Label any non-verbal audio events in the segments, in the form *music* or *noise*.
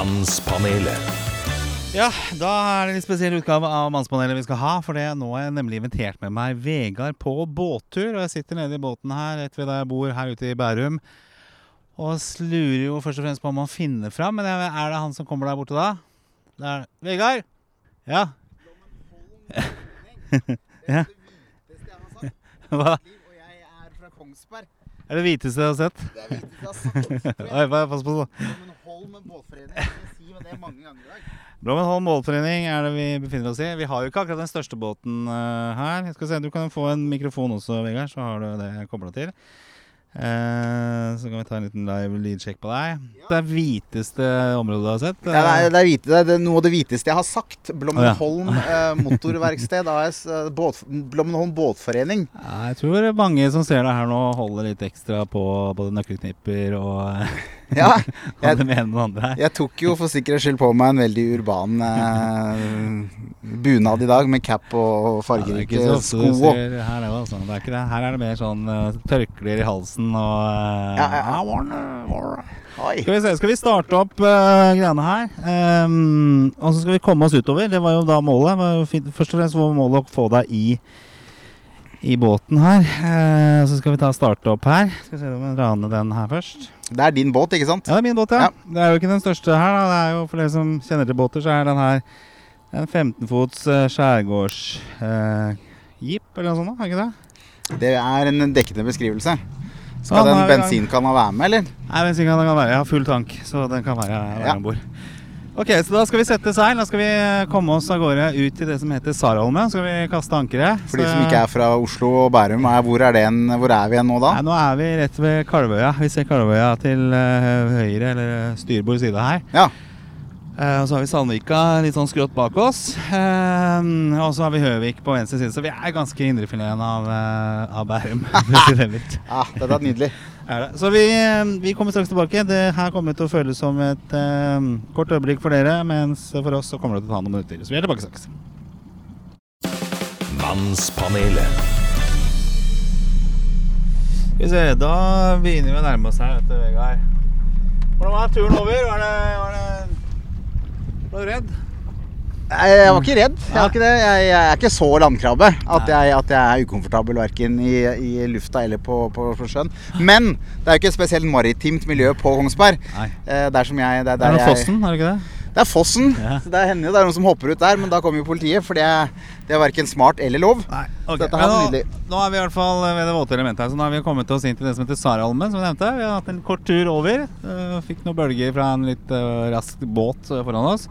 Mannspanelet. Ja, da er det en litt spesiell utgave av Mannspanelet vi skal ha. For det nå har jeg nemlig invitert med meg Vegard på båttur. Og jeg sitter nede i båten her rett ved der jeg bor her ute i Bærum. Og lurer jo først og fremst på om han finner fram. Men er det han som kommer der borte da? Det er Vegard? Ja. *laughs* ja. Hva? Og jeg er fra Kongsberg. Er det hviteste jeg har sett? Det er hviteste jeg har sett. Oi, bare pass på så. Holm båtforening. Si det mange ganger i dag. Blommenholm båtforening er det vi befinner oss i. Vi har jo ikke akkurat den største båten eh, her. Jeg skal se, Du kan få en mikrofon også, Vegard, så har du det kobla til. Eh, så kan vi ta en liten live lydsjekk på deg. Det er hviteste området du har sett? Det er, det, er hvite, det, er, noe av det hviteste jeg har sagt. Blommenholm eh, motorverksted AS. eh, Båt, Blommenholm båtforening. Ja, jeg tror mange som ser deg her nå, holder litt ekstra på både nøkkelknipper og Ja, *laughs* jeg, jeg tok jo for sikkerhets skyld på meg en veldig urban *laughs* eh, bunad i dag, med cap og er fargerike ja, sko. ser her, er altså. det er ikke det. Her er det mer sånn uh, tørklær i halsen og uh, Ja, ja. Wanna-. Skal vi se, skal vi starte opp uh, greiene her? Um, og så skal vi komme oss utover. Det var jo da målet. Først og fremst var målet å få deg i, i båten her. Eh, så skal vi ta starte opp her. Skal vi se om vi raner den her først. Det er din båt, ikke sant? Ja, det er min båt, ja. Ja. Det er jo ikke den største her. da Det er jo For dere som kjenner til båter, så er den her en 15-fots uh, skjærgårdsjeep eller noe sånt. da, Er ikke det? Det er en dekkende beskrivelse. Skal ja, den bensinkanna være med, eller? Nei, bensinkanna kan, den kan være. Jeg har full tank, så den kan være, være Ja. om bord. Ok, så da skal vi sette seil. Da skal vi eh, komme oss av gårde ut til det som heter Sarholmen. Så skal vi kaste ankeret. For de som ikke er fra Oslo og Bærum, er, hvor, er det en, hvor er vi igjen nå da? Nei, nå er vi rett ved Kalvøya. Vi ser Kalvøya til eh, høyre, eller styrbord side her. Ja. Eh, og så har vi Sandvika litt sånn skrått bak oss. Eh, og så har vi Høvik på venstre side. Så vi er ganske indrefileten av, av Bærum. *laughs* ja, dette er nydelig. Er det. Så vi, eh, vi kommer straks tilbake. Det her kommer til å føles som et eh, kort øyeblikk for dere, mens for oss så kommer det til å ta noen minutter. Så vi er tilbake straks. Mannspanelet. Skal vi se, da begynner vi å nærme oss her, vet du, Vegard. Hvordan var turen over? Var det, var det Var du redd? Nei, Jeg var ikke redd. Jeg, ikke det. Jeg, jeg er ikke så landkrabbe at jeg, at jeg er ukomfortabel verken i, i lufta eller på, på, på sjøen. Men det er jo ikke et spesielt maritimt miljø på Kongsberg. Eh, der som jeg, det, er Det er Fossen, er det ikke det? Det er Fossen. Ja. Så det hender jo det er noen som hopper ut der, men da kommer jo politiet. For det er, det er verken smart eller lov. Nei. okay. Nå, nå er vi i hvert fall ved det våte elementet her. Så nå har vi kommet oss inn til det som heter Saralmen, som vi nevnte. Vi har hatt en kort tur over. Eh, Fikk noen bølger fra en litt eh, rask båt eh, foran oss.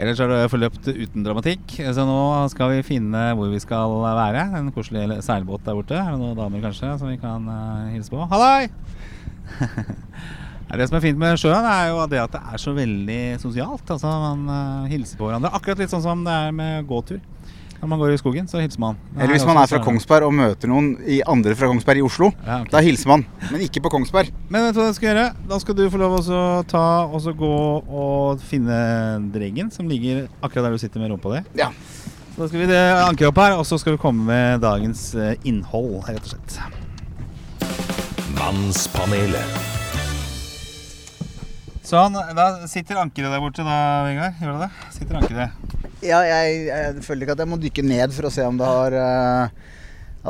Ellers har det forløpt uten dramatikk. Så nå skal vi finne hvor vi skal være. En koselig seilbåt der borte. Er det noen damer kanskje som vi kan eh, hilse på? Halloi! *laughs* Det som er fint med sjøen, er jo det at det er så veldig sosialt. Altså Man eh, hilser på hverandre. Akkurat litt sånn som det er med gåtur. Når man går i skogen, så hilser man. Nei, Eller hvis man er fra Kongsberg og møter noen i andre fra Kongsberg i Oslo. Ja, okay. Da hilser man, men ikke på Kongsberg. Men vet du hva jeg skal gjøre? Da skal du få lov å ta og så gå og finne dreggen som ligger akkurat der du sitter med rumpa di. Ja. Så da skal vi det ankre opp her, og så skal vi komme med dagens eh, innhold, rett og slett. Mannspanelet. Sånn, da sitter ankeret der borte da, Vegard. Gjør det det? Sitter ankeret. Ja, jeg, jeg føler ikke at jeg må dykke ned for å se om det har uh,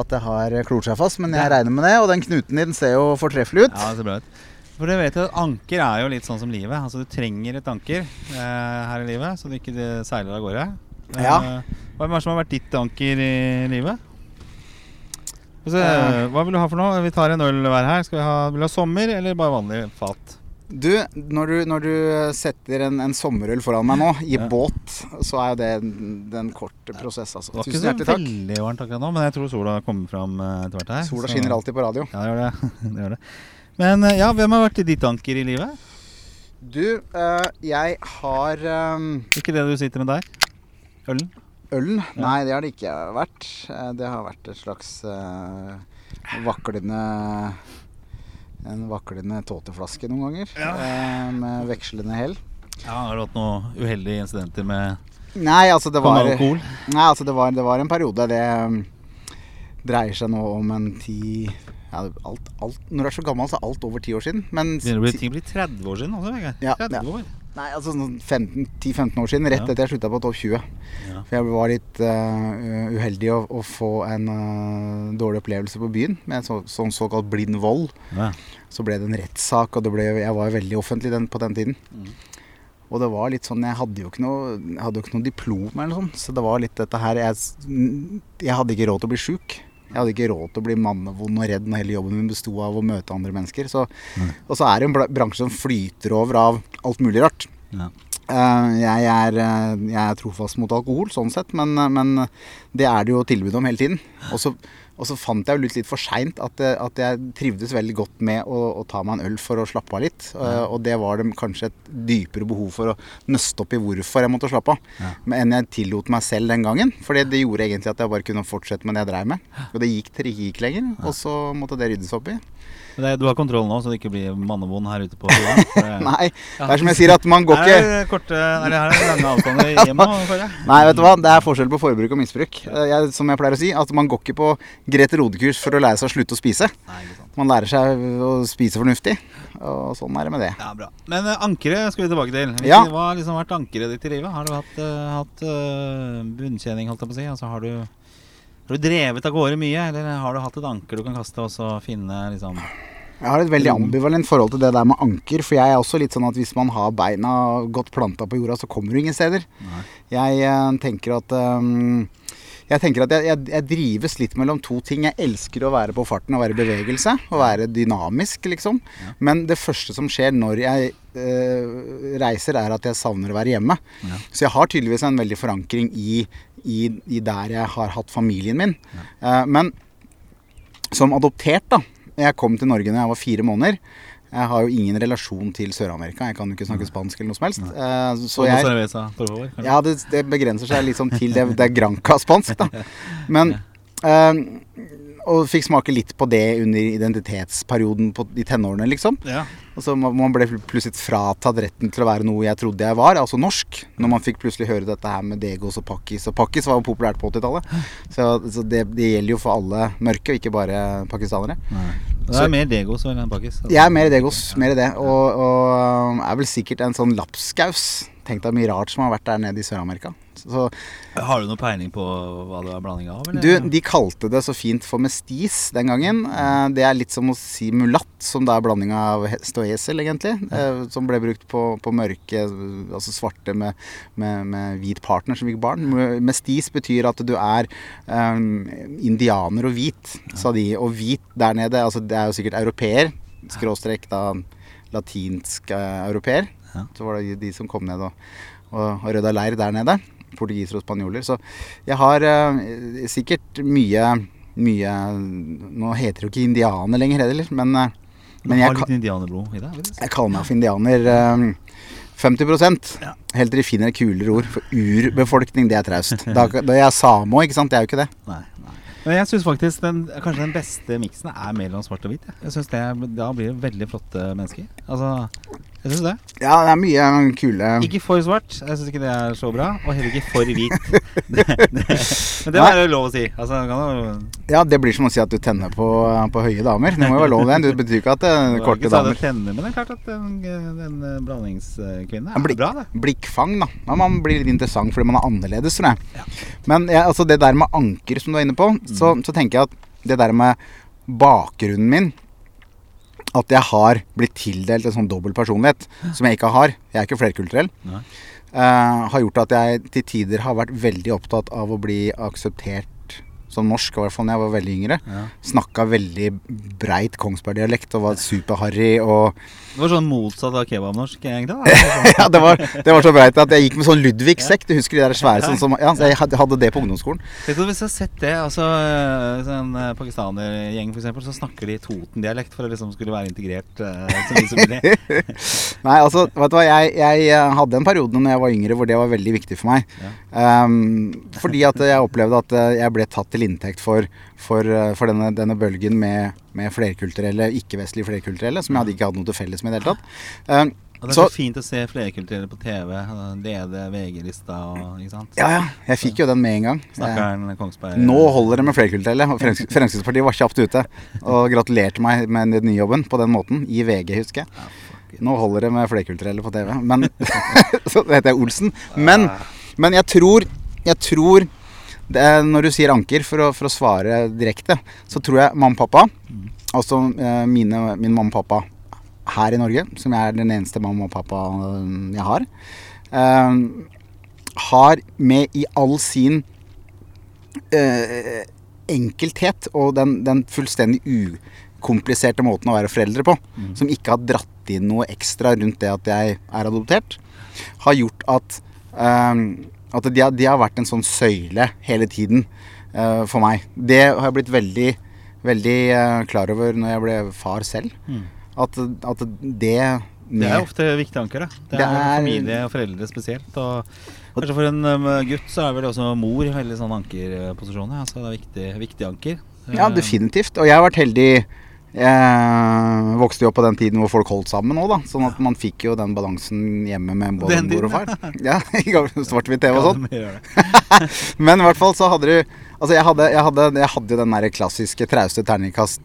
At det har klort seg fast, men jeg Ja. regner med det. Og den knuten din ser jo fortreffelig ut. Ja, det ser bra ut. For du vet jo at Anker er jo litt sånn som livet. Altså Du trenger et anker uh, her i livet, så du ikke seiler av gårde. Uh, Ja. Hva er det som har vært ditt anker i livet? Eh. hva vil du ha for noe? Vi tar en øl hver her. Skal vi ha, vil du ha sommer eller bare vanlig fat? Du, når du, når du setter en, en sommerøl foran meg nå, i Ja. båt, så er jo det en, det prosess, altså. kort prosess, takk. Det var ikke så veldig varmt akkurat nå, men jeg tror sola kommer fram eh, etter hvert her. Sola så- skinner alltid på radio. Ja, det gjør det. *laughs* det, gjør det. Men eh, ja, hvem har vært ditt anker i livet? Du, øh, jeg har øh, Ikke det du sitter med der? Ølen? Ølen? Ja. Nei, det har det ikke vært. Det har vært et slags øh, vaklende En vaklende tåteflaske noen ganger. Ja. eh, Med vekslende hell. Ja, Har du hatt noen uheldige incidenter med Nei, altså det var alkohol? Nei, altså det var, det var en periode. Det um, dreier seg nå om en ti ja, alt, alt, Når du er så gammel, så er alt over ti år siden. Men Begynner det å bli, ting blir 30 år siden også, Vegard. Ja, 30 ja. år. Nei, altså sånn 10-15 år siden, rett etter jeg slutta på topp 20. Ja. For jeg var litt uh, uheldig å, å få en uh, dårlig opplevelse på byen med så, sånn såkalt blind vold. Ja. Så ble det en rettssak, og det ble, jeg var veldig offentlig den, på den tiden. Mm. Og det var litt sånn Jeg hadde jo ikke noe, hadde jo ikke noe diplom eller noe sånt. Så det var litt dette her Jeg, jeg hadde ikke råd til å bli sjuk. Jeg hadde ikke råd til å bli mannevond og redd når hele jobben min besto av å møte andre mennesker. Så, og så er det en bransje som flyter over av alt mulig rart. Ja. Eh, jeg, er, eh, jeg er trofast mot alkohol, sånn sett, men, eh, men det er det jo tilbud om hele tiden. Og så, og så fant jeg jo litt, litt for seint at, eh, at jeg trivdes veldig godt med å, å ta meg en øl for å slappe av litt. Eh, og det var det kanskje et dypere behov for å nøste opp i hvorfor jeg måtte slappe av, Ja. enn jeg tillot meg selv den gangen. For det, det gjorde egentlig at jeg bare kunne fortsette med det jeg dreiv med. Og det gikk til det ikke gikk lenger, og så måtte det ryddes opp i. Men det, du har kontroll nå, så det ikke blir mannevond her ute på *laughs* det- Nei, det er som jeg sier at man går ikke Er det korte Er det her lange avstander hjemme. *laughs* Nei, vet du hva? Det er forskjell på forbruk og misbruk. Eh, Jeg, som jeg pleier å si, at man går ikke på Grete Rode-kurs for å lære seg å slutte å spise. Nei. Man lærer seg å spise fornuftig, og sånn er det med det. Ja, bra. Men uh, ankeret skal vi tilbake til. Hva Ja. Har liksom vært ankeret ditt i livet? Har du hatt, uh, hatt uh, bunntjening, holdt jeg på å si? Altså, har du, har du drevet av gårde mye, eller har du hatt et anker du kan kaste og så finne liksom Jeg har et veldig ambivalent forhold til det der med anker, for jeg er også litt sånn at hvis man har beina godt planta på jorda, så kommer du ingen steder. Jeg eh, tenker at um, jeg tenker at jeg, jeg, jeg drives litt mellom to ting. Jeg elsker å være på farten og være i bevegelse. Og være dynamisk, liksom. Ja. Men det første som skjer når jeg uh, reiser, er at jeg savner å være hjemme. Ja. Så jeg har tydeligvis en veldig forankring i, i, i der jeg har hatt familien min. Eh, men som adoptert, da. Jeg kom til Norge når jeg var fire måneder. Jeg har jo ingen relasjon til Sør-Amerika. Jeg kan jo ikke snakke spansk eller noe som helst. Uh, så jeg cerveza, favor, ja, det, det begrenser seg liksom til det, det er Granca-spansk, da. *laughs* Men eh, Og fikk smake litt på det under identitetsperioden på, i tenårene, liksom. Ja. Og så man ble plutselig fratatt retten til å være noe jeg trodde jeg var, altså norsk. Når man fikk plutselig høre dette her med Degos og Pakkis. Og Pakkis var jo populært på 80-tallet. Så, så det, det gjelder jo for alle mørke, og ikke bare pakistanere. Nei. Det Så- er mer Degos enn Pakkis? altså. Jeg er mer Degos, mer det. Og, og er vel sikkert en sånn lapskaus. Tenk deg mye rart som har vært der nede i Sør-Amerika. Så Har du noe peiling på hva det er blanding av? Eller? Du, de kalte det så fint for mestis den gangen. Eh, det er litt som å si mulatt, som det er blanding av hest og esel, egentlig. Eh, som ble brukt på, på mørke, altså svarte med, med, med hvit partner som fikk barn. Mestis betyr at du er eh, indianer og hvit, sa de. Og hvit der nede, altså det er jo sikkert europeer, skråstrek da latinsk eh, europeer. Ja. Så var det de som kom ned og, og, og rydda leir der nede. Portugisere og spanjoler. Så jeg har eh, sikkert mye mye Nå heter det jo ikke indianer lenger heller, men, eh, Men jeg jeg, litt indianerblod i deg? jeg kaller meg for indianer eh, 50 Ja. Helt til de finner kulere ord. For urbefolkning, det er traust. Da, da jeg er samo, ikke sant. Det er jo ikke det. Nei, nei. Men jeg syns faktisk den, kanskje den beste miksen er mellom svart og hvitt. jeg. Jeg synes det, Da blir det veldig flotte mennesker. Altså, jeg syns det. Ja, det er mye kule Ikke for svart, jeg syns ikke det er så bra. Og heller ikke for hvit. *laughs* *laughs* det, det, men det er jo lov å si. Altså, kan jo Ja, det blir som å si at du tenner på, på høye damer. Det må jo være lov, det. Det betyr ikke at det er korte ikke det damer. tenner, men det er klart at en, en blandingskvinne er Blik, bra, det. Blikkfang, da. Ja, man blir litt interessant fordi man er annerledes, tror jeg. Ja. Men ja, altså det der med anker som du er inne på, så, Mm. så tenker jeg at det der med bakgrunnen min At jeg har blitt tildelt en sånn dobbel personlighet som jeg ikke har. Jeg er ikke flerkulturell. Eh, har gjort at jeg til tider har vært veldig opptatt av å bli akseptert som norsk, i hvert fall da jeg var veldig yngre. Ja. Snakka veldig breit Kongsberg-dialekt og var superharry og Det var sånn motsatt av kebabnorsk, egentlig. *laughs* Ja, det var, det var så breit at jeg gikk med sånn Ludvig-sekk. Du husker de der svære sånn som Ja, jeg hadde det på ungdomsskolen. Du, Hvis jeg har sett det altså en eh, pakistanergjeng for eksempel, så snakker de Toten-dialekt for å liksom skulle være integrert eh, så mye som mulig. *laughs* Nei, altså, vet du hva, jeg, jeg eh, hadde en periode når jeg var yngre hvor det var veldig viktig for meg. Ja. Ehm, fordi at jeg opplevde at eh, jeg ble tatt til inntekt for, for, eh, for denne, denne bølgen med, med flerkulturelle, ikke-vestlige flerkulturelle, som jeg hadde ikke hatt noe til felles med i det hele tatt. Um, Og Det er så, så fint å se flerkulturelle på TV. DD, VG-lista og ikke sant. ja, ja, jeg fikk jo den med en gang. Snakkeren Kongsberg Nå holder det med flerkulturelle. og Fremskrittspartiet var kjapt ute og gratulerte meg med den nye jobben på den måten. I VG, husker jeg. Nå holder det med flerkulturelle på TV. Men *laughs* Så heter jeg Olsen. Men, men jeg tror, jeg tror det Når du sier anker, for å, for å svare direkte, så tror jeg mamma og pappa, altså eh, mine, min mamma og pappa her i Norge, som jeg er den eneste mamma og pappa eh, jeg har, eh, har med i all sin eh, enkelthet og den, den fullstendig ukompliserte måten å være foreldre på, som ikke har dratt inn noe ekstra rundt det at jeg er adoptert, har gjort at, at de, har, de har vært en sånn søyle hele tiden eh, for meg. Det har jeg blitt veldig, veldig eh, klar over når jeg ble far selv. At, at det Det er ofte viktig anker, det. Det Det er, er- familie og foreldre spesielt. Og kanskje for en um, gutt så er vel også mor veldig sånn ankerposisjon. Så det er viktig, viktig anker. Ja, Eh, definitivt. Og jeg har vært heldig. Jeg vokste jo opp på den tiden hvor folk holdt sammen òg, da. Sånn at man fikk jo den balansen hjemme med både mor og far. Ja, *laughs* i gammel svart-hvitt-TV og sånn. *laughs* Men i hvert fall så hadde du Altså, jeg hadde, jeg hadde, jeg hadde den der klassiske trauste terningkast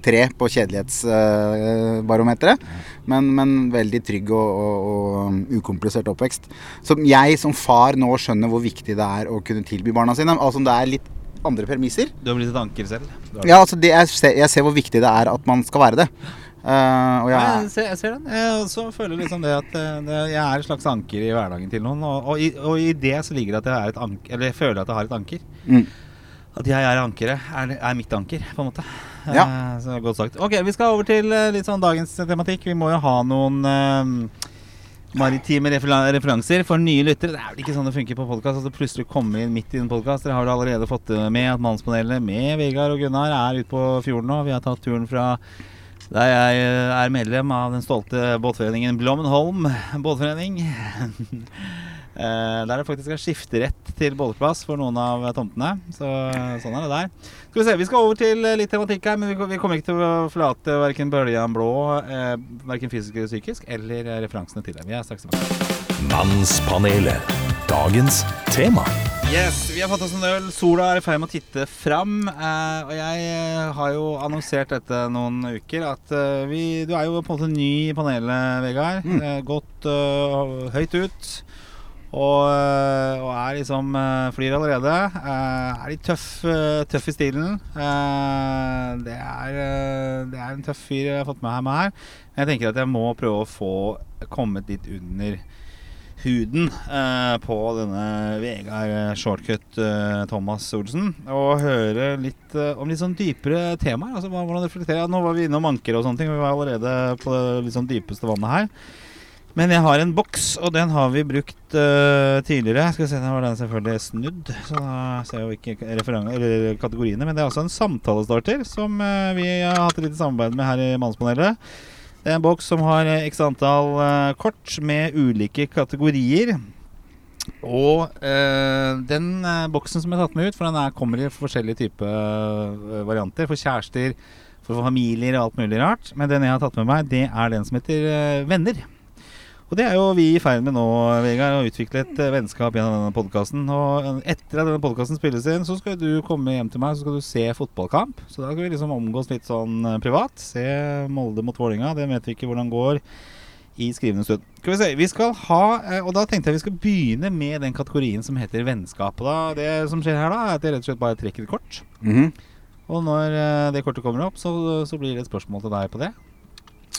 tre på kjedelighetsbarometeret. men, men veldig trygg og, og, og ukomplisert oppvekst. Som jeg som far nå skjønner hvor viktig det er å kunne tilby barna sine. Altså det er litt andre premisser. Du har blitt et anker selv. Ja, altså det, jeg, ser, jeg ser hvor viktig det er at man skal være det. Uh, og Ja, jeg, jeg, ser, jeg ser den. Jeg også føler liksom det at eh, det, jeg er et slags anker i hverdagen til noen. Og, og, i, og i det så ligger det at jeg er et anker Eller jeg føler at jeg har et anker. mm, At jeg er ankeret, er, er mitt anker, på en måte. Ja. Uh, så godt sagt. Ok, vi skal over til uh, litt sånn dagens tematikk. Vi må jo ha noen eh, maritime referanser for nye lyttere. Det er vel ikke sånn det funker på podkast. Altså plutselig komme inn midt i en podkast. Dere har vel allerede fått med at Mannspanelet med Vegard og Gunnar er ute på fjorden nå. Vi har tatt turen fra der jeg eh, er medlem av den stolte båtforeningen Blommenholm båtforening. *laughs* Eh, der det faktisk er skifterett til bolleplass for noen av tomtene. Så sånn er det der. Skal vi se, vi skal over til litt tematikk her, men vi vi kommer ikke til å forlate verken Bøljan blå, eh, verken fysisk eller psykisk, eller referansene til det. Vi er straks tilbake. Mannspanelet. Dagens tema. Yes, vi har fått oss en øl. Sola er i ferd med å titte fram. Eh, og jeg eh, har jo annonsert dette noen uker. At eh, vi Du er jo på en måte ny i panelet, Vegard. Mm. Eh, gått eh, høyt ut. Og, eh, og er liksom eh, Flyr allerede. Eh, er litt tøff, tøff i stilen. Det, er, det er en tøff fyr jeg har fått med meg her. Men jeg tenker at jeg må prøve å få kommet litt under huden på denne Vegard Shortcut Thomas Olsen. Og høre litt om litt sånn dypere temaer. Altså hvordan reflekterer jeg? Nå var vi innom anker og sånne ting. Vi var allerede på det litt sånn dypeste vannet her. Men jeg har en boks, og den har vi brukt uh, tidligere. Skal vi se, Den var den selvfølgelig snudd, så da ser jeg jo ikke kategoriene. Men det er også en samtalestarter som uh, vi har hatt et lite samarbeid med her i Mannspanelet. Det er en boks som har eh, x antall uh, kort med ulike kategorier. Og øh, den boksen som jeg har tatt med ut, for den er, kommer i forskjellige typer varianter. For kjærester, for familier og alt mulig rart. Men den jeg har tatt med meg, det er den som heter øh, Venner. Og det er jo vi i ferd med nå, Vegard, å utvikle et eh, vennskap gjennom denne podkasten. Og eh, etter at denne podkasten spilles inn, så skal du komme hjem til meg så skal du se fotballkamp. Så da skal vi liksom omgås litt sånn eh, privat. Se Molde mot Vålinga. Det vet vi ikke hvordan går i skrivende stund. Skal vi se, vi skal ha Og da tenkte jeg vi skal begynne med den kategorien som heter vennskap. Og da, det som skjer her, da, er at jeg rett og slett bare trekker et kort. mhm. Og når det kortet kommer opp, så, så blir det et spørsmål til deg på det.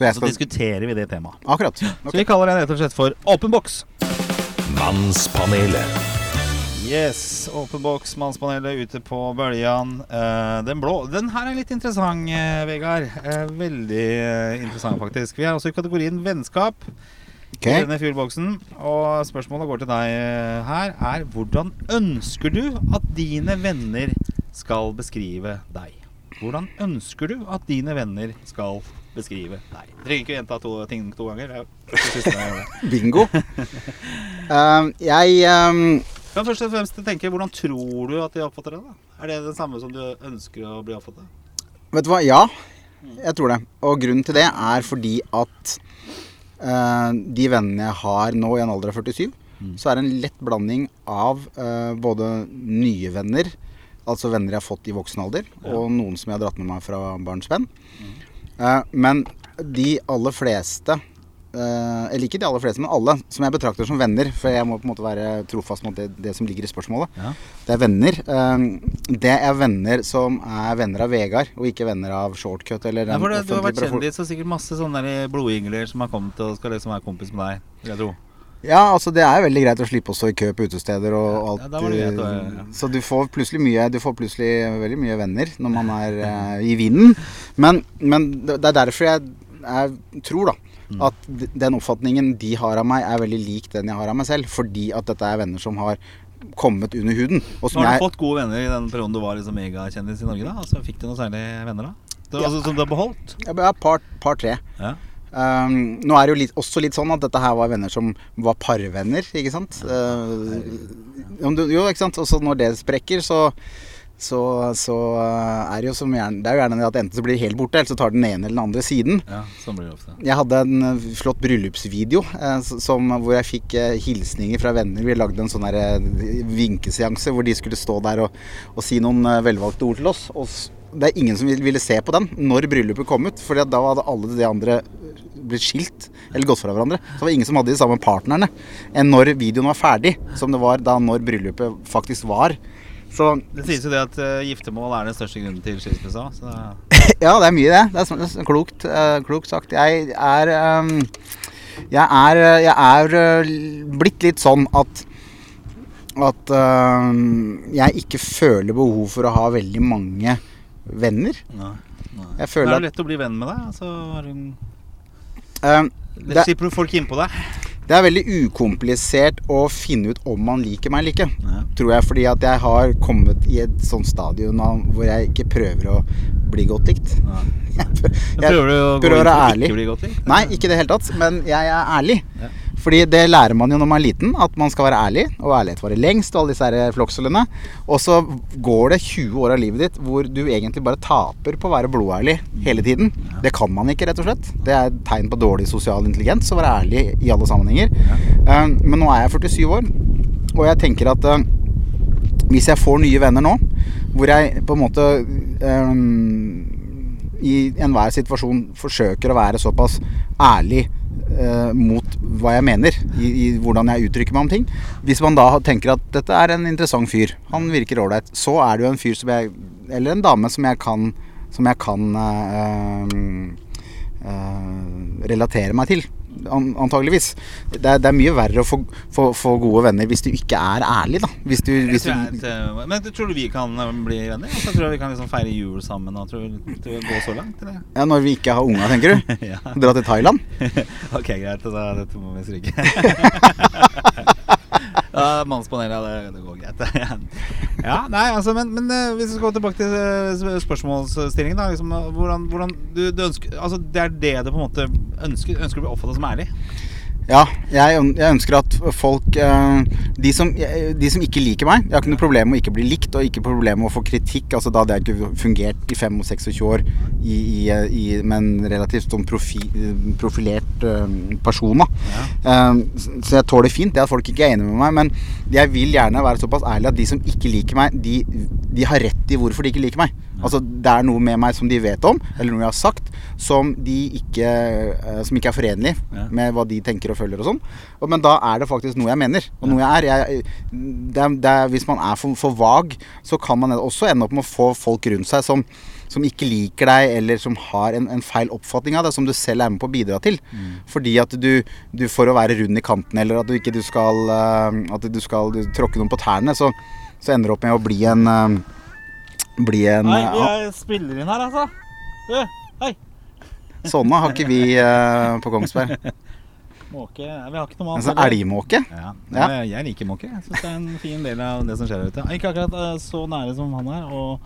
Så jeg Så diskuterer vi det temaet. Akkurat. Så vi kaller den rett og slett for Åpen boks. Mannspanelet. Yes, Åpen boks, Mannspanelet ute på bøljan. Uh, den blå Den her er litt interessant, uh, Vegard. Uh, veldig eh, interessant, faktisk. Vi er også i kategorien vennskap. Okay. i denne fuelboksen. Og spørsmålet går til deg her, er hvordan ønsker du at dine venner skal beskrive deg? Hvordan ønsker du at dine venner skal beskrive deg? Du trenger ikke gjenta to ting to ganger. Er jeg. *laughs* Bingo. um, jeg um... Men først og fremst tenke, hvordan tror du at de oppfatter det? Er det det samme som du ønsker å bli oppfattet? Vet du hva? Ja, jeg tror det. Og grunnen til det er fordi at uh, de vennene jeg har nå i en alder av 47, så er det en lett blanding av uh, både nye venner, altså venner jeg har fått i voksen alder, og noen som jeg har dratt med meg fra barnsben. Eh, men de aller fleste eh, Eller ikke de aller fleste, men alle som jeg betrakter som venner. For jeg må på en måte være trofast mot det, det som ligger i spørsmålet. Ja. Det er venner. eh, det er venner som er venner av Vegard, og ikke venner av Shortcut eller Ja, for det, du har vært kjendis, og sikkert masse sånne blodyngler som har kommet og skal liksom være kompis med deg. Vil jeg tro. Ja, altså det er veldig greit å slippe å stå i kø på utesteder og Ja, alt. ja, var greit ja. Så du får plutselig mye Du får plutselig veldig mye venner når man *laughs* er uh, i vinden. Men, men det er derfor jeg, jeg tror da Mm. at den oppfatningen de har av meg, er veldig lik den jeg har av meg selv. Fordi at dette er venner som har kommet under huden. Og Nå har har jeg du fått gode venner i den perioden du var liksom megakjendis i Norge, da? Altså, fikk du noen særlige venner da? Det, Ja. altså, som du har beholdt? Ja, par, par tre. Ja. Um, nå er det jo litt, også litt sånn at dette her var venner som var parvenner, ikke sant? Uh, jo, ikke sant? Og så når det sprekker, så, så, så uh, er det jo som gjerne Det er jo gjerne at enten så blir det helt borte, eller så tar den ene eller den andre siden. ja, sånn blir det ofte. Jeg hadde en uh, flott bryllupsvideo eh, som, hvor jeg fikk eh, hilsninger fra venner. Vi lagde en sånn eh, vinkeseanse hvor de skulle stå der og, og si noen eh, velvalgte ord til oss. Og det er ingen som ville se på den når bryllupet kom ut, for da hadde alle de andre blitt skilt eller gått fra hverandre. Så det var ingen som hadde de samme partnerne enn når videoen var ferdig, som det var da når bryllupet faktisk var. Så Det sies jo det at uh, giftermål er den største grunnen til skilsmisse. Det- *laughs* Ja, det er mye det. Det er, det er klokt, uh, klokt sagt. Jeg er um, Jeg er, eh, jeg er uh, blitt litt sånn at at ehm, jeg ikke føler behov for å ha veldig mange venner. Nei, nei. Jeg Det er jo lett å bli venn med deg. Altså, Lett det, slipper du folk innpå deg. det er veldig ukomplisert å finne ut om man liker meg eller ikke. Ja. Tror jeg, fordi at jeg har kommet i et sånt stadium nå hvor jeg ikke prøver å bli godt likt. Ja. *laughs* Jeg, Prøver gå prøver å være ærlig. ikke bli godt likt? Nei, ikke i det hele tatt. Men jeg er ærlig. Ja. Fordi det lærer man jo når man er liten, at man skal være ærlig. Og ærlighet varer lengst, og alle disse her flokselene. Og så går det 20 år av livet ditt hvor du egentlig bare taper på å være blodærlig hele tiden. Det kan man ikke, rett og slett. Det er et tegn på dårlig sosial intelligens å være ærlig i alle sammenhenger. Eh, Men nå er jeg 47 år, og jeg tenker at eh, hvis jeg får nye venner nå, hvor jeg på en måte eh, i enhver situasjon forsøker å være såpass ærlig eh, mot hva jeg mener, i, i hvordan jeg uttrykker meg om ting. Hvis man da tenker at dette er en interessant fyr, han virker ålreit, så er det jo en fyr som jeg Eller en dame som jeg kan, som jeg kan eh, eh, relatere meg til. An antageligvis. Det er, det er mye verre å få, få, få gode venner hvis du ikke er ærlig, da. Hvis du, hvis tror du, at, men tror du vi kan eh, bli venner? Altså, tror du vi kan liksom feire jul sammen? Og tror, tror det så langt? Eller? ja, når vi ikke har unga, tenker du? *laughs* ja. Dra til Thailand? *laughs* ok, greit. Da, dette må vi stryke. *laughs* ja, Mannspanelet, det, det går greit. ja, nei, altså, men, men eh, hvis vi skal gå tilbake til eh, spørsmålsstillingen, da. Liksom, hvordan, hvordan du, du ønsker, altså, det er det du på en måte ønsker? Ønsker du å bli oppfattet som ærlig? Ja, jeg, jeg ønsker at folk eh, de, som, de som ikke liker meg Jeg har ikke noe problem med å ikke bli likt og ikke problem med å få kritikk. Altså Da hadde jeg ikke fungert i 25 år i, i, i, med en relativt sånn profi, profilert eh, person. Da. Eh, så jeg tåler fint det at folk ikke er enige med meg. Men jeg vil gjerne være såpass ærlig at de som ikke liker meg, de, de har rett i hvorfor de ikke liker meg. Altså Det er noe med meg som de vet om, eller noe jeg har sagt, som, de ikke, eh, som ikke er forenlig Ja. med hva de tenker og føler og sånn. Men da er det faktisk noe jeg mener, og noe jeg er. Jeg, det er, det er hvis man er for, for vag, så kan man også ende opp med å få folk rundt seg som, som ikke liker deg, eller som har en, en feil oppfatning av deg, som du selv er med på å bidra til. Fordi at du, du for å være rund i kanten, eller at du ikke du skal, eh, at du skal du tråkke noen på tærne, så, så ender det opp med å bli en eh, bli en Nei, jeg spiller inn her, altså. Du. Sånne har ikke vi uh, på Kongsberg. Måke. Vi har ikke noe annet. sånn elgmåke. Ja, Ja. Jeg, liker måke. Jeg syns det er en fin del av det som skjer der ute. Ikke akkurat eh, så nære som han er, og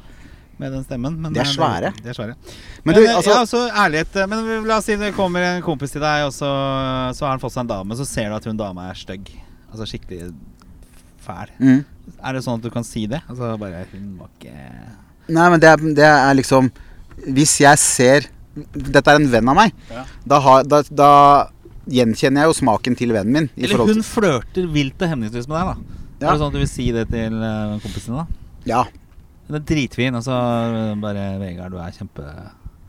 med den stemmen. Men De er eh, svære. De er svære. Men Men, du, eh, altså ja, så ærlighet eh, Men la oss si det kommer en kompis til deg, og så, så har han fått seg en dame, så ser du at hun dama er stygg. Altså skikkelig fæl. mm. Er det sånn at du kan si det? Altså bare Hun var ikke Nei, men det er, det er liksom Hvis jeg ser Dette er en venn av meg. Ja. Da, har, da, da gjenkjenner jeg jo smaken til vennen min. I Eller hun flørter vilt og hemningsløst med deg, da. Ja. Er det sånn at du vil si det til uh, kompisen din, da? Ja. Hun er dritfin, og så eh, bare Vegard, du er kjempe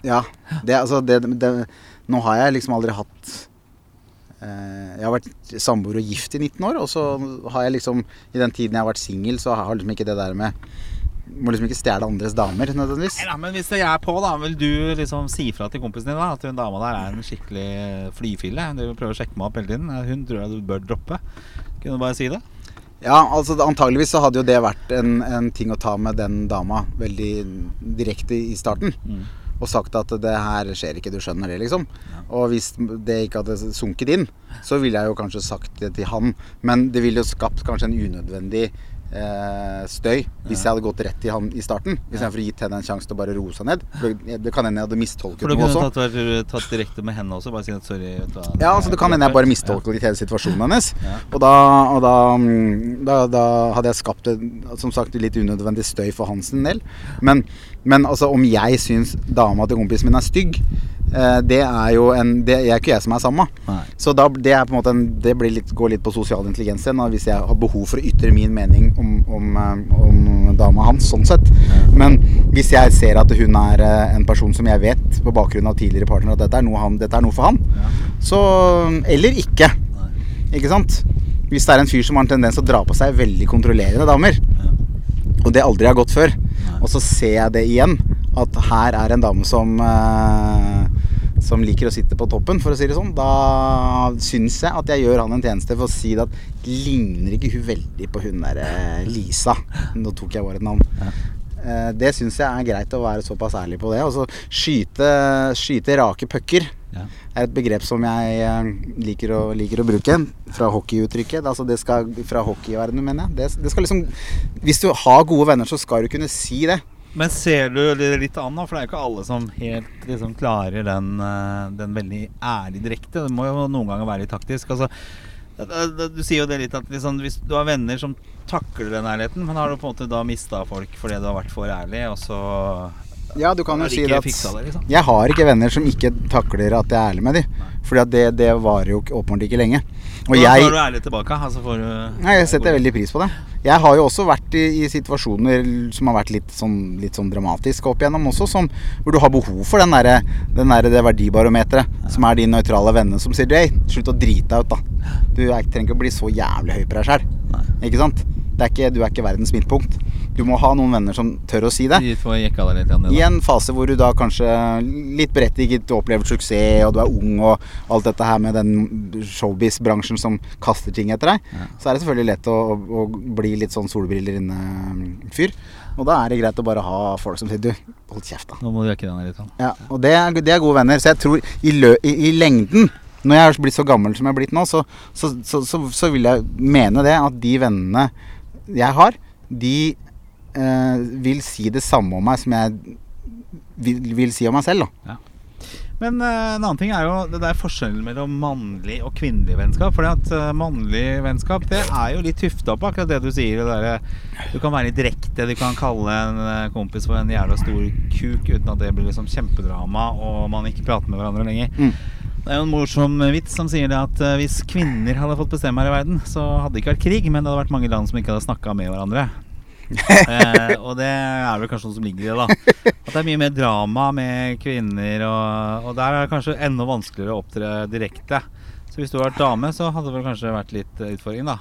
ja. Det, altså, det, det, nå har jeg liksom aldri hatt eh, Jeg har vært samboer og gift i 19 år, og så har jeg liksom I den tiden jeg har vært singel, så har liksom ikke det der med Må liksom ikke stjele andres damer, nødvendigvis. Da, men hvis jeg er på, da, vil du liksom si fra til kompisen din da at hun dama der er en skikkelig flyfille? Du prøver å sjekke meg opp hele tiden. Hun tror jeg du bør droppe. Kunne du bare si det? Ja, altså antageligvis så hadde jo det vært en, en ting å ta med den dama veldig direkte i starten. Og sagt at det her skjer ikke, du skjønner det, liksom. Og hvis det ikke hadde sunket inn, så ville jeg jo kanskje sagt det til han. Men det ville jo skapt kanskje en unødvendig støy hvis jeg hadde gått rett til han i starten. Istedenfor å gitt henne en sjanse til å bare roe seg ned. Det, det kan hende jeg hadde mistolket For du noe kunne også. tatt, tatt direkte med henne også? Bare si at sorry. Ja, altså det kan hende jeg bare mistolket litt hele situasjonen hennes. Ja. Og, da, og da, mm, da, da hadde jeg skapt et, som sagt, litt unødvendig støy for Hansen del. Men, men altså, om jeg syns dama til kompisen min er stygg, eh, det er jo en Det er ikke jeg som er sammen med. Så da, det er på en måte en, Det blir litt, går litt på sosial intelligens igjen. Hvis jeg har behov for å ytre min mening om, om, eh, om dama hans, sånn sett. Men hvis jeg ser at hun er eh, en person som jeg vet på bakgrunn av tidligere partner at dette er noe, han, dette er noe for han, så Eller ikke. Ikke sant? Hvis det er en fyr som har en tendens til å dra på seg veldig kontrollerende damer, og det aldri har gått før, og så ser jeg det igjen, at her er en dame som eh, som liker å sitte på toppen, for å si det sånn, da syns jeg at jeg gjør han en tjeneste for å si at ligner ikke hun veldig på hun der eh, Lisa. Nå tok jeg bare et navn. Ja. Det syns jeg er greit å være såpass ærlig på det. Og så skyte, skyte rake pucker Ja. er et begrep som jeg eh, liker å, liker å bruke. Fra hockeyuttrykket. Altså det skal, fra hockeyverdenen, mener jeg. Det, det skal liksom, hvis du har gode venner, så skal du kunne si det. Men ser du det litt an, da? For det er jo ikke alle som helt liksom klarer den, eh, den veldig ærlig direkte. Det må jo noen ganger være litt taktisk. Altså, du sier jo det litt at liksom, hvis du har venner som takler den ærligheten, men har du på en måte da mista folk fordi du har vært for ærlig, og så Ja, du kan jo si at det, liksom? Jeg har ikke venner som ikke takler at jeg er ærlig med dem. Fordi at det, det varer jo åpenbart ikke lenge. Og da jeg du ærlig tilbake? Altså for, du Nei, jeg setter veldig pris på det. Jeg har jo også vært i, i situasjoner som har vært litt sånn, litt sånn dramatiske opp igjennom også, som, hvor du har behov for den der, den der, det verdibarometeret, som er de nøytrale vennene som sier Hei, slutt å drite deg ut, da. Du er, trenger ikke å bli så jævlig høy på deg sjøl. Ikke sant? Det er ikke, du er ikke verdens midtpunkt. Du må ha noen venner som tør å si det. Litt I en fase hvor du da kanskje litt berettiget opplever suksess, og du er ung, og alt dette her med den showbiz-bransjen som kaster ting etter deg, så er det selvfølgelig lett å, å, å bli litt sånn solbriller inne-fyr. Og da er det greit å bare ha folk som sier du, hold kjeft, da. Nå må du øke deg litt. Ja, og det er, det er gode venner. Så jeg tror i, lø, i, i lengden når jeg er blitt så gammel som jeg er blitt nå, så, så, så, så, så vil jeg mene det at de vennene jeg har, de eh, vil si det samme om meg som jeg vil, vil si om meg selv. Da. Men eh, en annen ting er jo det der forskjellen mellom mannlig og kvinnelig vennskap. Fordi at eh, mannlig vennskap det er jo litt tufta på akkurat det du sier. Det der, du kan være litt direkte. Du kan kalle en eh, kompis for en jævla stor kuk uten at det blir liksom kjempedrama og man ikke prater med hverandre lenger. Mm. Det er jo en morsom vits som sier det at eh, hvis kvinner hadde fått bestemme her i verden, så hadde det ikke vært krig, men det hadde vært mange land som ikke hadde snakka med hverandre. Eh, og det er vel kanskje noe som ligger i det, da. At det er mye mer drama med kvinner, og, og der er det kanskje enda vanskeligere å opptre direkte. Så hvis du hadde vært dame, så hadde det vel kanskje vært litt eh, utfordring, da.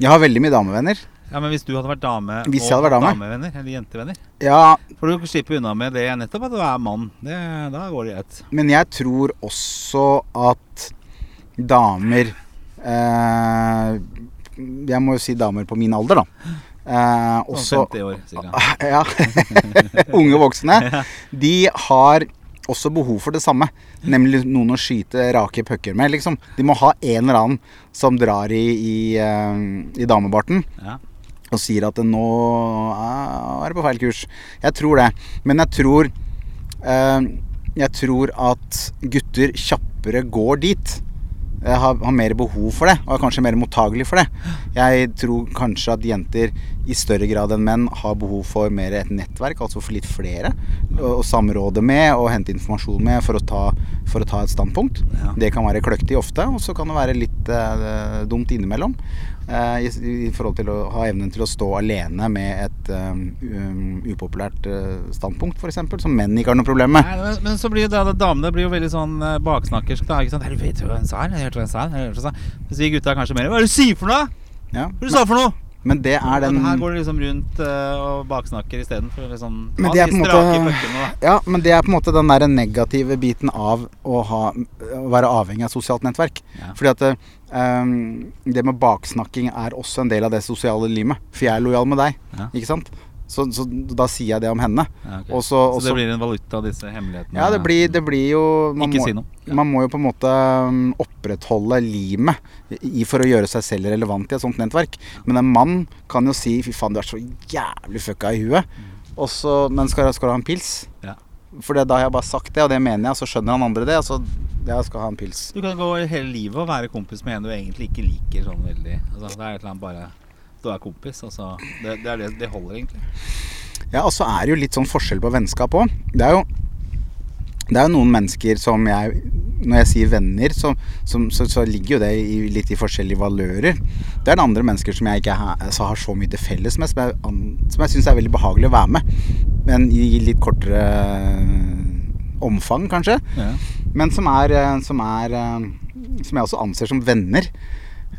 Jeg har veldig mye damevenner. Ja, Men hvis du hadde vært dame og vært dame? damevenner, eller jentevenner, Ja, får du slippe unna med det nettopp at du er mann. Det, da går det greit. men jeg tror også at damer eh, Jeg må jo si damer på min alder, da. Eh, Sånn også 50 år, cirka. *laughs* Ja. *laughs* Unge voksne. *laughs* De har også behov for det samme. Nemlig noen å skyte rake pucker med, liksom. De må ha en eller annen som drar i, i, eh, i damebarten Ja. og sier at nå er det på feil kurs. Jeg tror det. Men jeg tror eh, Jeg tror at gutter kjappere går dit. Jeg har, har mer behov for det, og er kanskje mer mottagelig for det. Jeg tror kanskje at jenter i større grad enn menn har behov for mer et nettverk, altså for litt flere å samråde med og hente informasjon med for å ta, for å ta et standpunkt. Ja. Det kan være kløktig ofte, og så kan det være litt eh, dumt innimellom. Eh, i, I forhold til å ha evnen til å stå alene med et um, um, upopulært eh, standpunkt, f.eks., som menn ikke har noe problem med. Nei, men, men så blir jo det damene blir jo veldig sånn eh, baksnakkersk. da, ikke sant? «Her, Vet du hva hun sa? Jeg hørte hva hun sa. Mens vi gutta er kanskje mer Hva er det du sier for noe?! Ja. Hva er det du sa for noe?! Men det er den her går det liksom rundt uh, og baksnakker istedenfor liksom Men det er på en måte- Ja, men det er på en måte den der negative biten av å, ha, å være avhengig av sosialt nettverk. Ja. Fordi at ehm, det med baksnakking er også en del av det sosiale limet. For jeg er lojal med deg, Ja. ikke sant? Så, så da sier jeg det om henne. Ja, okay. også, så, Så det blir en valuta av disse hemmelighetene? Ja, det blir, det blir jo man Ikke må, si noe. Ja. Man må jo på en måte um, opprettholde limet for å gjøre seg selv relevant i et sånt nettverk. Men en mann kan jo si 'fy faen, du er så jævlig fucka i huet'. Og så, men skal, skal du ha en pils? Ja. For da har jeg bare sagt det, og det mener jeg, og så skjønner han andre det. Og så jeg skal ha en pils. Du kan gå hele livet og være kompis med en du egentlig ikke liker sånn veldig. Altså, det er et eller annet bare Du er kompis, altså. Det, det, er det, det holder egentlig. Ja, og så er det jo litt sånn forskjell på vennskap òg. Det er jo det er jo noen mennesker som jeg Når jeg sier venner, så, som, så, så ligger jo det i, litt i forskjellige valører. Det er det andre mennesker som jeg ikke har, så har så mye til felles med, som jeg, som jeg syns er veldig behagelig å være med. Men i litt kortere omfang, kanskje. Ja. Men som er, eh, som er eh, Som jeg også anser som venner.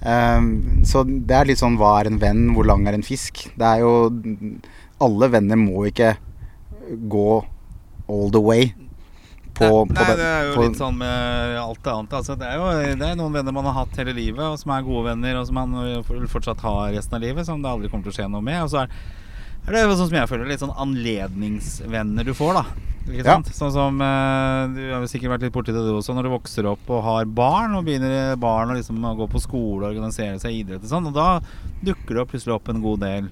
Eh, Så det er litt sånn hva er en venn, hvor lang er en fisk? Det er jo Alle venner må ikke gå all the way på, nei, på nei, det er jo på- litt sånn med alt det annet. Altså, det er jo det er noen venner man har hatt hele livet, og som er gode venner, og som man fortsatt ha resten av livet, som det aldri kommer til å skje noe med. Og så er, er det er sånn som jeg føler, litt sånn anledningsvenner du får, da. Ikke Ja. Sånn som eh, Du har sikkert vært litt borti det du også, når du vokser opp og har barn, og begynner barn å liksom gå på skole og organisere seg i idrett og sånn, og da dukker det plutselig opp en god del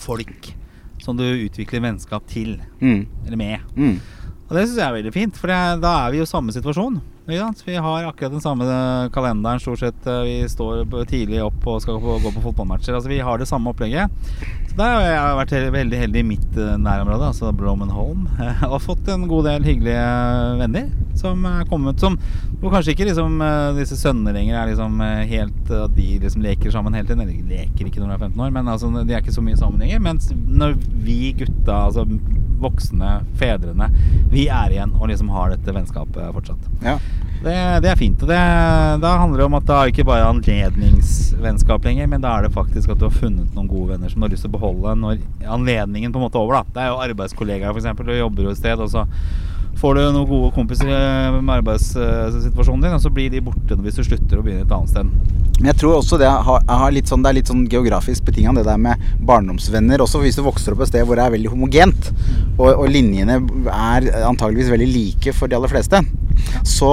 folk som du utvikler vennskap til, mm, eller med. mm. Og det syns jeg er veldig fint, for det, da er vi jo i samme situasjon. Vi har akkurat den samme kalenderen, stort sett. eh, Vi står tidlig opp og skal gå på fotballmatcher. Altså Vi har det samme opplegget. Så der har jeg vært veldig heldig i mitt eh, nærområde, altså Bromenholm. *laughs* Og fått en god del hyggelige venner som er kommet som Hvor kanskje ikke liksom eh, disse sønnene lenger er liksom eh, helt At de liksom leker sammen hele tiden. Eller leker ikke når de er 15 år, men altså de er ikke så mye sammen lenger. Mens når vi gutta, altså voksne fedrene, vi er igjen og liksom har dette vennskapet fortsatt. Ja. Det, det er fint. og det, Da handler det om at det er ikke bare anledningsvennskap lenger, men da er det faktisk at du har funnet noen gode venner som du har lyst til å beholde når anledningen på en måte er over. da Det er jo arbeidskollegaer, f.eks. Du jobber jo et sted, og så får du noen gode kompiser eh, med arbeidssituasjonen din, og så blir de borte hvis du slutter å begynne et annet sted. Men jeg tror også det har, har sånn, det er litt sånn geografisk betinga, det der med barndomsvenner. Også hvis du vokser opp et sted hvor det er veldig homogent, og, og linjene er antageligvis veldig like for de aller fleste, så,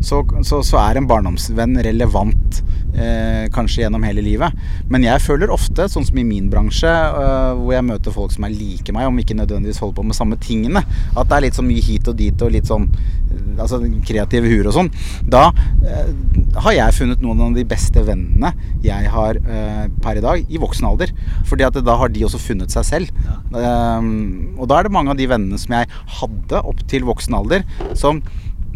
så, så, så er en barndomsvenn relevant eh, kanskje gjennom hele livet. Men jeg føler ofte, sånn som i min bransje, eh, hvor jeg møter folk som er like meg, om ikke nødvendigvis holder på med samme tingene, at det er litt så mye hit og dit og litt sånn eh, altså kreative huer og sånn. Da eh, har jeg funnet noen av de beste vennene jeg har eh, per i dag, i voksen alder. Fordi at da har de også funnet seg selv. Um, og da er det mange av de vennene som jeg hadde opp til voksen alder, som,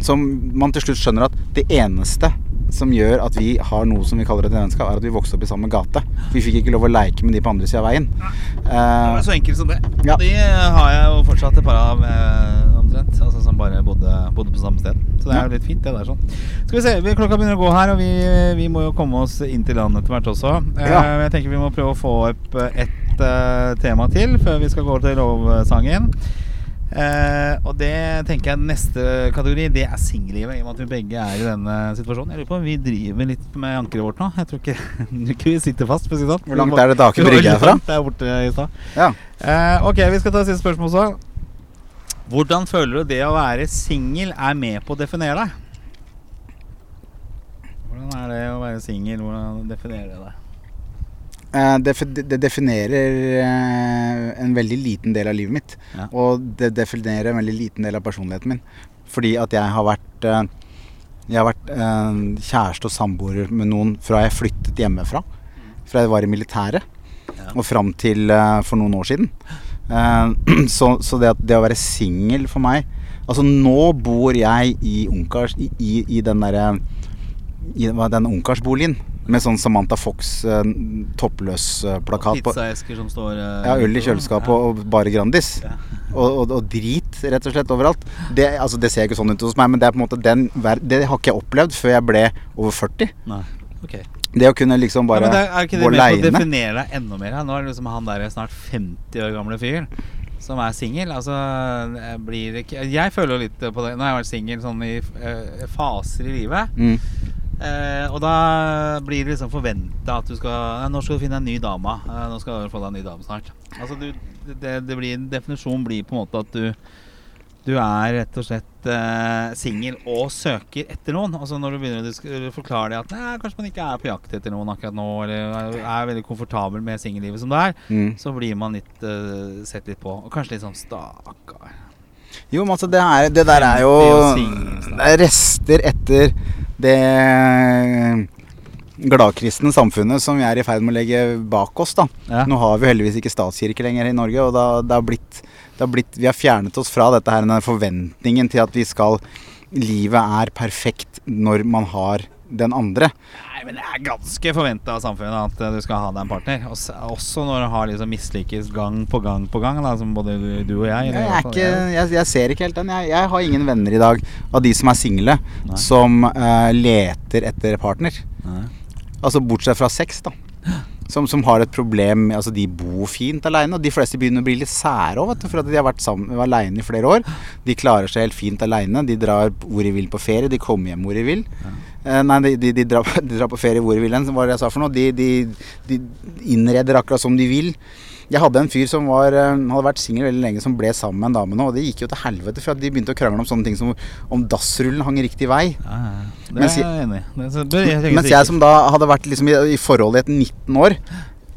som man til slutt skjønner at det eneste som gjør at vi har noe som vi kaller et vennskap, er at vi vokste opp i samme gate. Vi fikk ikke lov å leke med de på andre sida av veien. Det Eh, var så enkelt som det. Ja. De har jeg jo fortsatt et par av eh, omtrent. Altså som bare bodde, bodde på samme sted. Så det er jo litt fint, det der sånn. Skal vi se, klokka begynner å gå her, og vi, vi må jo komme oss inn til landet etter hvert også. Eh, Ja. Jeg tenker vi må prøve å få opp ett eh, tema til før vi skal gå til lovsangen. Eh, og det tenker jeg neste kategori Det er singellivet, i og med at vi begge er i denne situasjonen. Jeg lurer på om vi driver litt med ankeret vårt nå. Jeg tror ikke, *laughs* ikke vi sitter fast. Sånn. Hvor langt er det til Aker Brygge herfra? Er borte i stad. ja. Eh, ok, vi skal ta siste spørsmål også. Hvordan føler du det å være singel er med på å definere deg? Hvordan er det å være singel? Hvordan definerer det deg? Eh, det, definerer eh, en veldig liten del av livet mitt. Ja. Og det definerer en veldig liten del av personligheten min. Fordi at jeg har vært eh, Jeg har vært kjæreste og samboer med noen fra jeg flyttet hjemmefra. Fra jeg var i militæret Ja. og fram til for noen år siden. *clears throat* Så så det, det å være singel for meg Altså nå bor jeg i ungkars I, i, i den derre den ungkarsboligen med sånn Samantha Fox eh, toppløs-plakat på. Pizzaesker som står eh, Ja, øl i kjøleskapet og bare Grandis. Ja. Og, og, og drit, rett og slett, overalt. Det, altså, det ser ikke sånn ut hos meg, men det er på en måte den Det har ikke jeg opplevd før jeg ble over 40. Nei. Ok. Det å kunne liksom bare det er, gå å definere deg enda mer? Nå er det liksom han der snart 50 år gamle fyren som er singel. Altså, jeg blir ikke Jeg føler litt på det. Nå har jeg vært singel sånn i eh, faser i livet. Mm. Eh, og da blir det liksom forventa at du skal Nå skal du finne en ny dame. Eh, nå skal du få deg en ny dame snart. Altså du, det, det blir, Definisjonen blir på en måte at du Du er rett og slett eh, singel og søker etter noen. Altså Når du begynner å forklare det at nei, kanskje man ikke er på jakt etter noen akkurat nå, eller er, veldig komfortabel med singellivet som det er, Mm. så blir man litt eh, sett litt på. Og kanskje litt sånn stakkar. Jo, men altså, det, er, det der er jo 50 og singel, Det er rester etter det gladkristne samfunnet som vi er i ferd med å legge bak oss. da. Ja. Nå har vi heldigvis ikke statskirke lenger i Norge, og da, det har blitt, det har blitt, vi har fjernet oss fra dette her, den forventningen til at vi skal Livet er perfekt når man har den andre. Nei, men det er ganske forventa av samfunnet at eh, du skal ha deg en partner. Også, også når du har liksom mislykkes gang på gang på gang, da, som både du, og jeg. Jeg, er ikke, jeg. jeg, ser ikke helt den. Jeg, jeg har ingen venner i dag av de som er single, som uh, leter etter partner. Nei. Altså bortsett fra sex, da. Som, som har et problem Altså, de bor fint aleine, og de fleste begynner å bli litt sære òg, vet du. For at de har vært sammen aleine i flere år. De klarer seg helt fint aleine. De drar hvor de vil på ferie. De kommer hjem hvor de vil. Eh, nei, de, de, de, drar, de drar på ferie hvor de vil, hen, var det jeg sa for noe? De, de, de innreder akkurat som de vil. Jeg hadde en fyr som var, eh, hadde vært singel veldig lenge, som ble sammen med en dame nå. Og det gikk jo til helvete, for de begynte å krangle om sånne ting som om dassrullen hang riktig vei. Ja, ja, ja. Det er jeg- jeg enig i. Mens jeg som da hadde vært liksom i, i forhold i et 19 år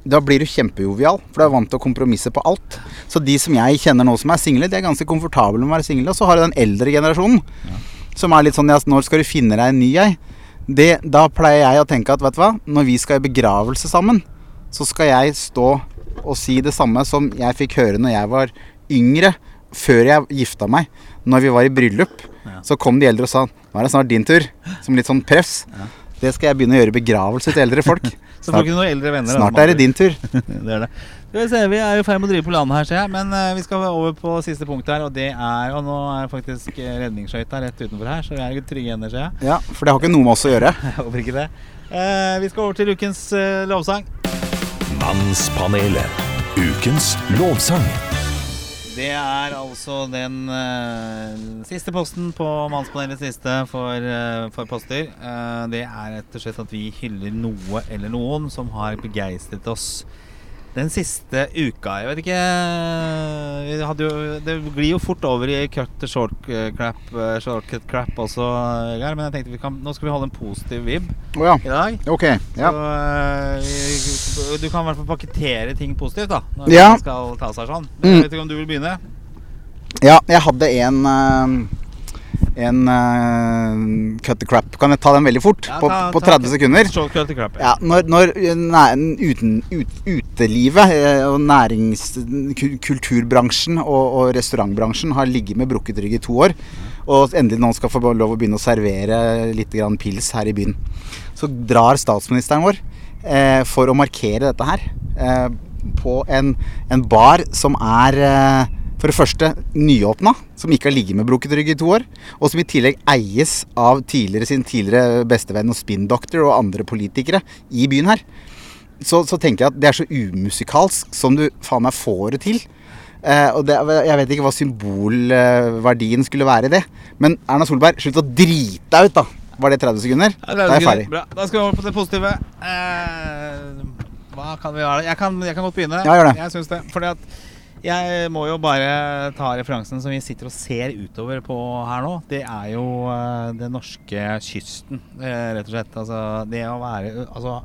da blir du kjempejovial, for du er vant til å kompromisse på alt. Så de som jeg kjenner nå som er single, de er ganske komfortable med å være single. Og så har du den eldre generasjonen som er litt sånn ja, Når skal du finne deg en ny ei? Det, da pleier jeg å tenke at vet du hva, når vi skal i begravelse sammen, så skal jeg stå og si det samme som jeg fikk høre når jeg var yngre, før jeg gifta meg. Når vi var i bryllup, Ja. så kom de eldre og sa Nå er det snart din tur. Som litt sånn press. Det skal jeg begynne å gjøre i begravelse til eldre folk. *laughs* Så noen eldre venner. Snart er det din tur. *laughs* det er det. Skal vi se, vi er jo i ferd med å drive på landet her, ser jeg. Men uh, vi skal over på siste punkt her, og det er Og nå er faktisk eh, redningsskøyta rett utenfor her, så vi er jo trygge hender, ser jeg. Ja, For det har ikke noe med oss å gjøre. *laughs* Jeg håper ikke det. Uh, vi skal over til ukens uh, lovsang. Mannspanelet. Ukens lovsang. Det er altså den siste posten på Mannspanelets liste for, for poster. Eh, det er rett og slett at vi hyller noe eller noen som har begeistret oss den siste uka. Jeg vet ikke jo, Det glir jo fort over i cut to short eh, crap, eh, shortcut crap også, Geir. Men jeg tenkte vi kan, nå skal vi holde en positiv vib oh, ja. i dag. Ok. Ja. Så, eh, vi- du kan i hvert fall pakkettere ting positivt, da. Når Ja. skal ta seg sånn. Mm. Jeg vet ikke om du vil begynne? ja, jeg hadde en eh, En uh, cut the crap. Kan jeg ta den veldig fort? Ja, på, ta- på ta- 30 sekunder? the crap. Ja, når, når nei, uten, ut, utelivet eh, og nærings... Kulturbransjen og, og restaurantbransjen har ligget med brukket rygg i to år, og endelig noen skal få lov å begynne å servere litt grann pils her i byen, så drar statsministeren vår eh, for å markere dette her eh, på en, en bar som er eh, for det første nyåpna, som ikke har ligget med brukket rygg i to år, og som i tillegg eies av tidligere sin tidligere bestevenn og spin-doctor og andre politikere i byen her. Så, så tenker jeg at det er så umusikalsk som du faen meg får det til. Eh, og det, jeg vet ikke hva symbolverdien skulle være i det. Men Erna Solberg, slutt å drite deg ut, da. Var det 30 sekunder? Ja, Da er jeg ferdig. Bra. Da skal vi over på det positive. Eh, hva kan vi gjøre? Jeg kan, jeg kan godt begynne. Ja, gjør det. Jeg syns det. Fordi at jeg må jo bare ta referansen som vi sitter og ser utover på her nå. Det er jo uh, den norske kysten, uh, rett og slett. Altså det å være Altså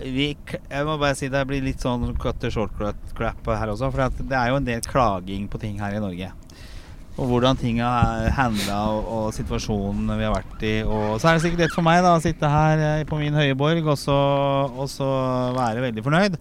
vi, jeg må bare si det blir litt sånn cut to short crap her også. For det er jo en del klaging på ting her i Norge. Og hvordan ting har handla og, og situasjonen vi har vært i. Og så er det sikkert lett for meg da å sitte her eh, på min høye borg og og så være veldig fornøyd.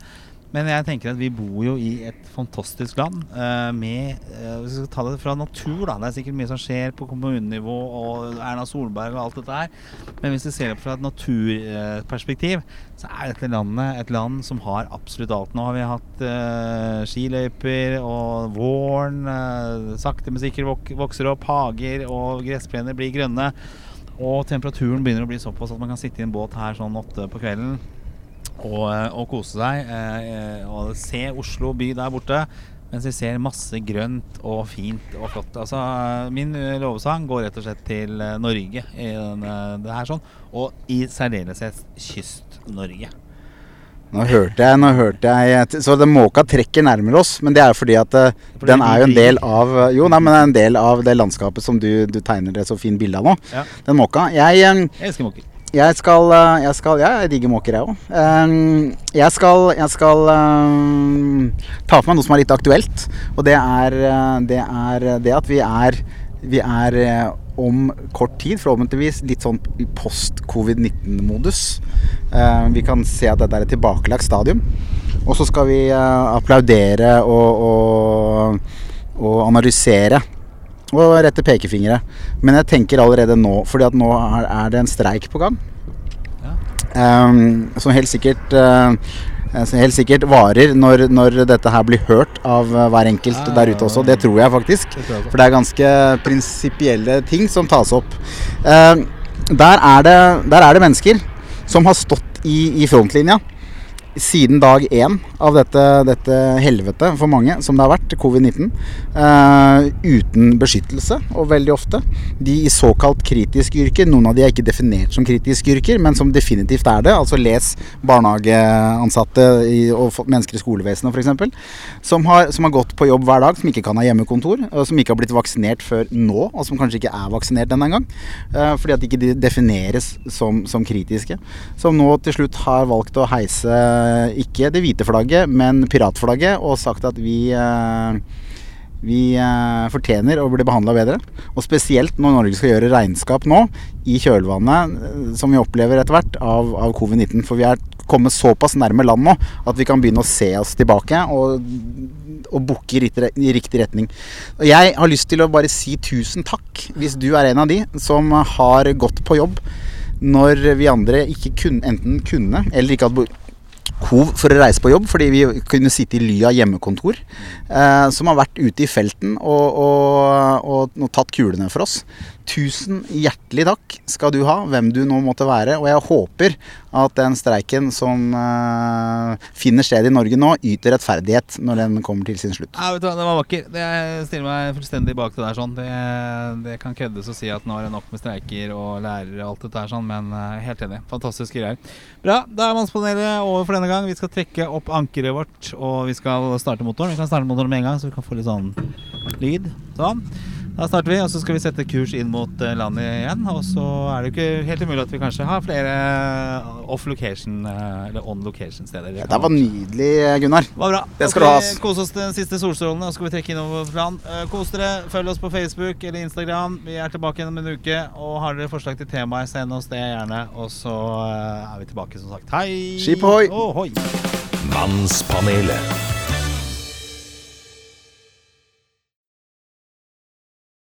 Men jeg tenker at vi bor jo i et fantastisk land Uh, med eh, Vi skal ta det fra natur, da. Det er sikkert mye som skjer på kommunenivå og Erna Solberg og alt dette her. Men hvis du ser det fra et naturperspektiv, så er dette landet et land som har absolutt alt. Nå har vi hatt uh, skiløyper og våren. Sakte, men sikkert vok vokser opp hager, og gressplener blir grønne. Og temperaturen begynner å bli såpass at man kan sitte i en båt her sånn åtte på kvelden og, eh, og kose seg. Eh, og se Oslo by der borte. Mens vi ser masse grønt og fint og flott. Altså, min lovsang går rett og slett til eh, Norge i denne, det her sånn. Og i særdeleshet Kyst-Norge. Nå hørte jeg, nå hørte jeg Så den måka trekker nærmere oss, men det er jo fordi at Fordi den er jo en del av Jo, nei, men det er en del av det landskapet som du, du tegner det så fint bilde av nå. Ja. Den måka. Jeg, Jeg elsker måker. Jeg skal, jeg skal Ja, jeg digger måker, jeg òg. Jeg skal, jeg skal ta for meg noe som er litt aktuelt. Og det er uh, det, er det at vi er vi er eh, om kort tid, forhåpentligvis, litt sånn post-covid-19-modus. Eh, vi kan se at dette er et tilbakelagt stadium. Og så skal vi eh, applaudere og, og, og analysere. Og rette pekefingre. Men jeg tenker allerede nå, fordi at nå er, det en streik på gang. Ja. Um, som helt sikkert uh, helt sikkert varer når, når dette her blir hørt av uh, hver enkelt Ja, der ute også. Det tror jeg faktisk. Det tror jeg. For det er ganske prinsipielle ting som tas opp. Uh, der, er det, der er det mennesker som har stått i, i frontlinja siden dag én av dette, dette helvete for mange som det har vært, covid-19, eh, uten beskyttelse, og veldig ofte. De i såkalt kritiske yrker, noen av de er ikke definert som kritiske yrker, men som definitivt er det. Altså les barnehageansatte i, og mennesker i skolevesenet f.eks. Som, som har gått på jobb hver dag, som ikke kan ha hjemmekontor, og som ikke har blitt vaksinert før nå, og som kanskje ikke er vaksinert denne engang. eh, fordi at ikke de defineres som, som kritiske. Som nå til slutt har valgt å heise ikke det hvite flagget, men piratflagget, og sagt at vi eh, vi eh, fortjener å bli behandla bedre. Og spesielt når Norge skal gjøre regnskap nå, i kjølvannet eh, som vi opplever etter hvert av, av covid-19. For vi er kommet såpass nærme land nå at vi kan begynne å se oss tilbake og, og bukke i i riktig retning. Og jeg har lyst til å bare si tusen takk hvis du er en av de som har gått på jobb når vi andre ikke kun, enten kunne eller ikke hadde behov for å reise på jobb fordi vi kunne sitte i ly av hjemmekontor. Eh, som har vært ute i felten og, og, og, og tatt kulene for oss. Tusen hjertelig takk skal du ha, hvem du nå måtte være. Og jeg håper at den streiken som uh, finner sted i Norge nå, yter rettferdighet når den kommer til sin slutt. Ja, vet du Det var vakker. Jeg stiller meg fullstendig bak det der. sånn Det, det kan køddes å si at nå er det nok med streiker og lærere og alt dette her, sånn, men uh, helt enig. Fantastiske greier. Bra. Da er Mannspanelet over for denne gang. Vi skal trekke opp ankeret vårt, og vi skal starte motoren. Vi kan starte motoren med en gang, så vi kan få litt sånn lyd. Sånn. Da starter vi, og så skal vi sette kurs inn mot eh, landet igjen. Og så er det jo ikke helt umulig at vi kanskje har flere off location, eh, eller on location-steder. Det var nydelig, Gunnar. det var bra. Det skal du ha. Kose oss den siste solstrålen, og så skal vi trekke innover plan. Eh, Kos dere. Følg oss på Facebook eller Instagram. Vi er tilbake igjen om en uke. Og har dere forslag til temaer, send oss det gjerne. Og så eh, er vi tilbake, som sagt. Hei! Skip ohoi! Ohoi! Mannspanelet.